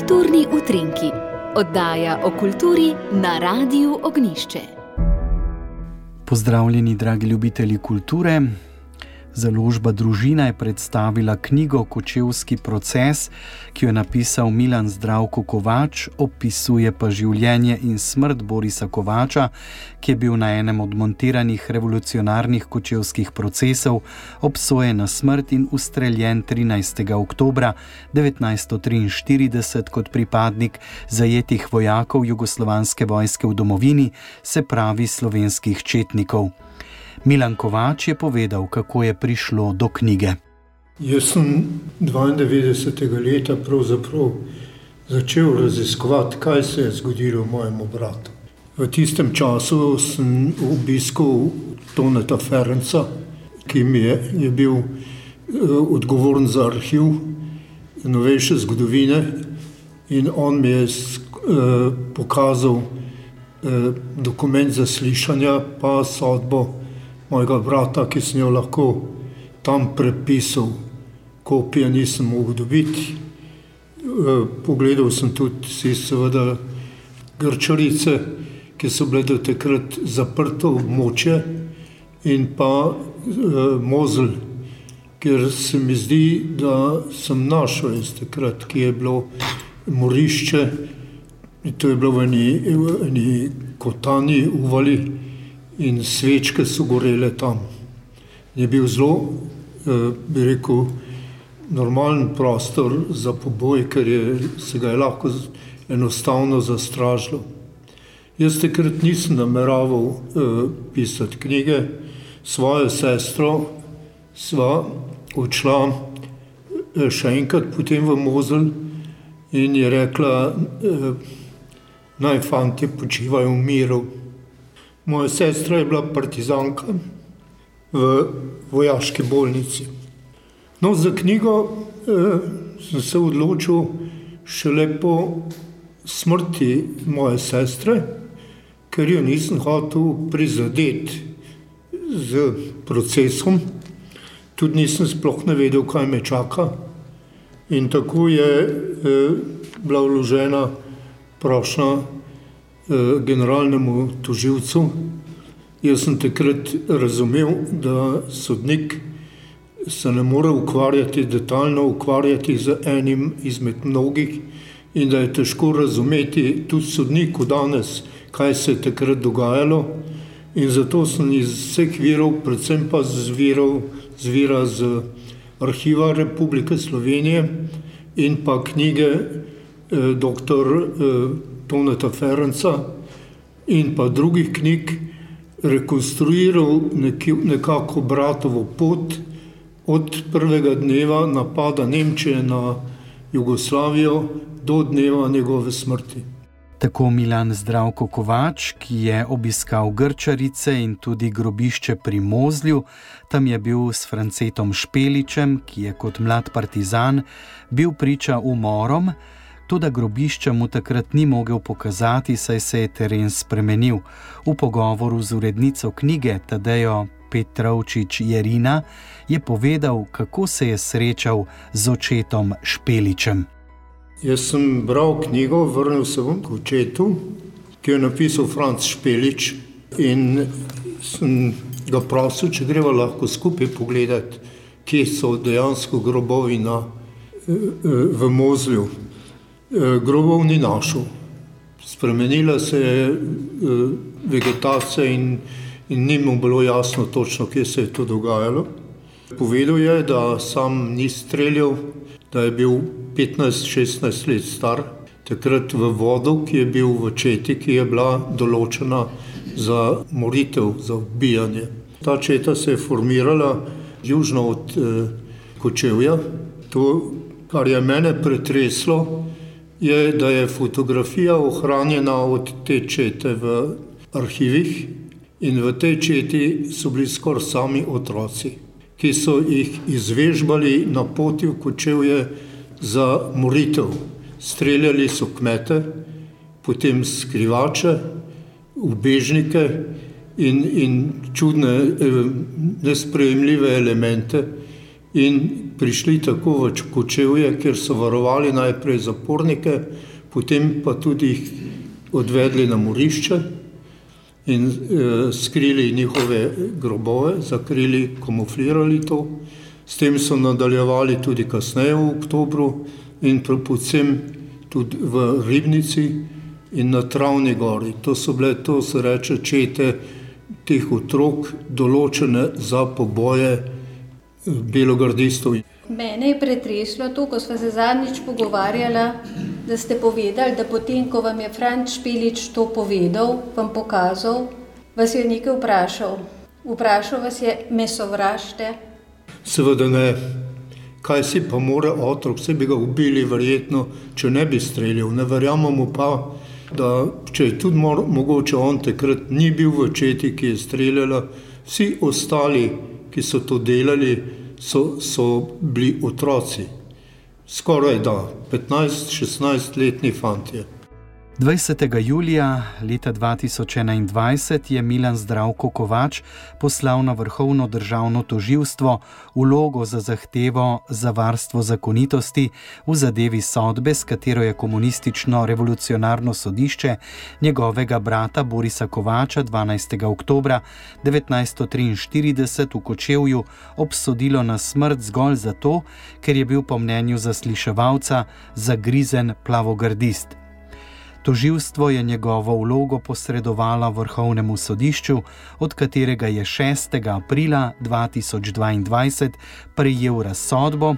Kulturni utrinki, oddaja o kulturi na Radiu Ognišče. Pozdravljeni, dragi ljubitelji kulture. Založba Družina je predstavila knjigo Kočevski proces, ki jo je napisal Milan Zdravko Kovač, opisuje pa življenje in smrt Borisa Kovača, ki je bil na enem od montiranih revolucionarnih kočevskih procesov obsojen na smrt in ustreljen 13. oktober 1943 kot pripadnik zajetih vojakov jugoslovanske vojske v domovini, se pravi slovenskih četnikov. Milan Kovač je povedal, kako je prišlo do knjige. Jaz sem 92. leta začel raziskovati, kaj se je zgodilo mojemu bratu. V tistem času sem obiskal Toneta Ferenca, ki mi je, je bil uh, odgovoren za arhiv novejše zgodovine, in on mi je uh, pokazal uh, dokument zaslišanja, pa sodbo mojega brata, ki sem jo lahko tam prepisal, kopije nisem mogel dobiti. Eh, pogledal sem tudi, si, seveda, grčarice, ki so bile do takrat zaprto območje, in pa eh, mozel, ker se mi zdi, da sem našel iz takrat, ki je bilo morišče. To je bilo v eni, eni kotani uvali in svečke so gorele tam. Je bil zelo, eh, bi rekel, normalen prostor za poboj, ker je, se ga je lahko enostavno zastražilo. Jaz takrat nisem nameraval eh, pisati knjige, svojo sestro sva odšla eh, še enkrat potem v Mozel in je rekla, eh, naj fanti počivajo v miru. Moja sestra je bila partizanka v vojaški bolnici. No, za knjigo eh, sem se odločil šele po smrti moje sestre, ker jo nisem hotel prizadeti z procesom, tudi nisem sploh ne vedel, kaj me čaka. In tako je eh, bila vložena prošnja generalnemu toživcu. Jaz sem takrat razumel, da sodnik se ne more ukvarjati, detaljno ukvarjati z enim izmed mnogih in da je težko razumeti tudi sodniku danes, kaj se je takrat dogajalo. In zato sem iz vseh virov, predvsem pa z virov, z vira z arhiva Republike Slovenije in pa knjige eh, dr. Eh, Toneta Ferenca in pa drugih knjig, rekonstruiral neki, nekako bratovo pot od prvega dneva napada Nemčije na Jugoslavijo do dneva njegove smrti. Tako Milan Zdravko Kovač, ki je obiskal Grčarice in tudi grobišče pri Mozlju, tam je bil s Francetom Špeličem, ki je kot mlad partizan bil priča umorom, Tudi grobišča mu takrat ni mogel pokazati, saj se je teren spremenil. V pogovoru z urednico knjige Tadejo Petrovčič Jerina je povedal, kako se je srečal z očetom Špeličem. Jaz sem bral knjigo, vrnil se bom k očetu, ki jo je napisal Franz Špelič in sem ga prosil, če greva lahko skupaj pogledati, kje so dejansko grobovi na, eh, eh, v Mozlju. Eh, grobov ni našel. Spremenila se je eh, vegetacija in, in ni mu bilo jasno točno, kje se je to dogajalo. Povedal je, da sam ni streljal, da je bil 15-16 let star, takrat v vodu, ki je bil v četi, ki je bila določena za moritev, za ubijanje. Ta četa se je formirala južno od eh, Kočevja. To, kar je mene pretreslo, je, da je fotografija ohranjena od te čete v arhivih in v tej četi so bili skoraj sami otroci, ki so jih izvežbali na poti v kočevje za moritev. Streljali so kmete, potem skrivače, ubežnike in, in čudne, eh, nesprejemljive elemente, in prišli tako v Kočevje, kjer so varovali najprej zapornike, potem pa tudi jih odvedli na morišče in e, skrili njihove grobove, zakrili, kamuflirali to. S tem so nadaljevali tudi kasneje v oktobru in predvsem tudi v Ribnici in na Travni gori. To so bile, to se reče, čete teh otrok, določene za poboje belogardistov. Mene je pretreslo to, ko smo se zadnjič pogovarjali, da ste povedali, da potem, ko vam je Franč Špilič to povedal, vam pokazal, vas je nekaj vprašal. Vprašal vas je, me sovražite? Seveda ne. Kaj si pa mora otrok, vse bi ga ubili, verjetno, če ne bi streljal. Ne verjamemo pa, da če je tudi mor, mogoče on takrat ni bil v četi, ki je streljala, vsi ostali, ki so to delali, so, so bili otroci, skoraj da 15-16 letni fanti. 20. julija leta 2021 je Milan Zdravko Kovač poslal na vrhovno državno toživstvo vlogo za zahtevo za varstvo zakonitosti v zadevi sodbe, s katero je komunistično revolucionarno sodišče njegovega brata Borisa Kovača 12. oktober 1943 v Kočevju obsodilo na smrt zgolj zato, ker je bil po mnenju zasliševalca zagrizen plavogardist. Toživstvo je njegovo vlogo posredovalo vrhovnemu sodišču, od katerega je 6. aprila 2022 prejel razsodbo.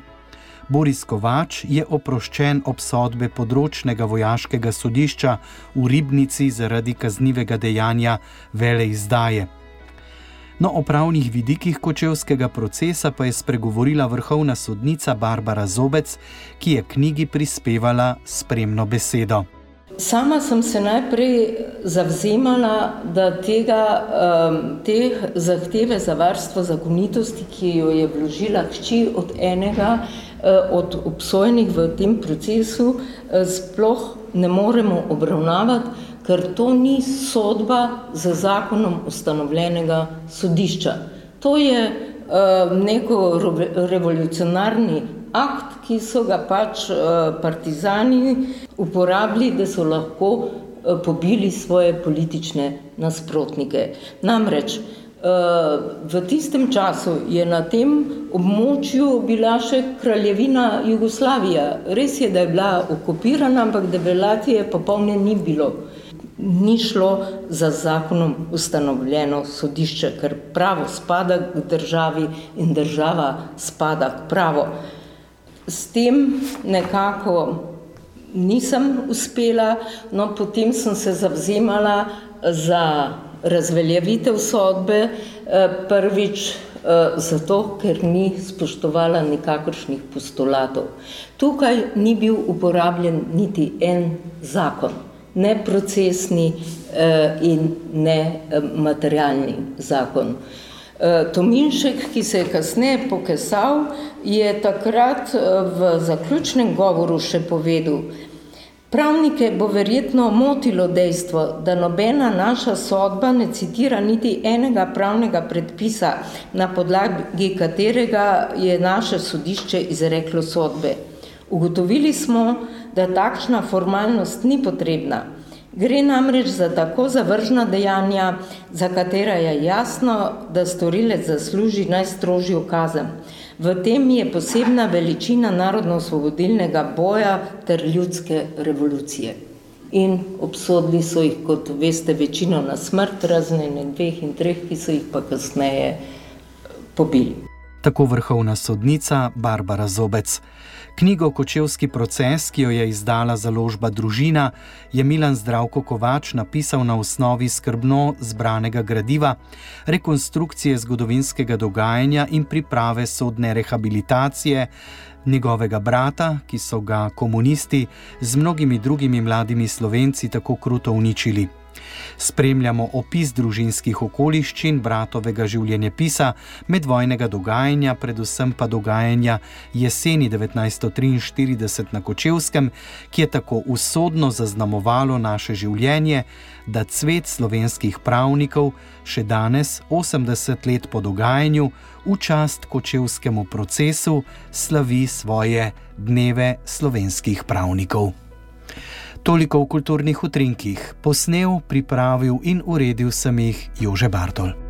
Boris Kovač je oproščen obsodbe področnega vojaškega sodišča v Ribnici zaradi kaznivega dejanja vele izdaje. No, o pravnih vidikih kočevskega procesa pa je spregovorila vrhovna sodnica Barbara Zobec, ki je knjigi prispevala spremno besedo. Sama sem se najprej zavzemala, da tega, te zahteve za varstvo zakonitosti, ki jo je vložila hči od enega eh, od obsojenih v tem procesu, eh, sploh ne moremo obravnavati, ker to ni sodba za zakonom ustanovljenega sodišča. To je neko revolucionarni akt, ki so ga pač partizani uporabili, da so lahko eh, pobili svoje politične nasprotnike. Namreč eh, v tistem času je na tem območju bila še kraljevina Jugoslavija. Res je, da je bila okupirana, ampak debelacije popolne ni bilo. Ni šlo za zakonom ustanovljeno sodišče, ker pravo spada k državi in država spada k pravo. S tem nekako nisem uspela, no potem sem se zavzemala za razveljavitev sodbe, eh, prvič eh, zato, ker ni spoštovala nikakršnih postulatov. Tukaj ni bil uporabljen niti en zakon, ne procesni eh, in ne materialni zakon. Tominšek, ki se je kasneje pokesal, je takrat v zaključnem govoru še povedal, Pravnike bo verjetno motilo dejstvo, da nobena naša sodba ne citira niti enega pravnega predpisa, na podlagi katerega je naše sodišče izreklo sodbe. Ugotovili smo, da takšna formalnost ni potrebna. Gre namreč za tako zavržna dejanja, za katera je jasno, da storilec zasluži najstrožjo kazen. V tem je posebna veličina narodno-osvobodilnega boja ter ljudske revolucije. In obsodili so jih, kot veste, večino na smrt, razen dveh in treh, ki so jih pa kasneje pobili. Tako vrhovna sodnica Barbara Zobec. Knjigo Kočevski proces, ki jo je izdala založba Družina, je Milan Zdravko Kovač napisal na osnovi skrbno zbranega gradiva, rekonstrukcije zgodovinskega dogajanja in priprave sodne rehabilitacije njegovega brata, ki so ga komunisti z mnogimi drugimi mladimi slovenci tako kruto uničili. Spremljamo opis družinskih okoliščin bratovega življenjepisa, medvojnega dogajanja, predvsem pa dogajanja jeseni 1943 na Kočevskem, ki je tako usodno zaznamovalo naše življenje, da cvet slovenskih pravnikov še danes, 80 let po dogajanju, v čast kočevskemu procesu slavi svoje dneve slovenskih pravnikov. Toliko v kulturnih utrinkih, posnel, pripravil in uredil sem jih Jože Bartol.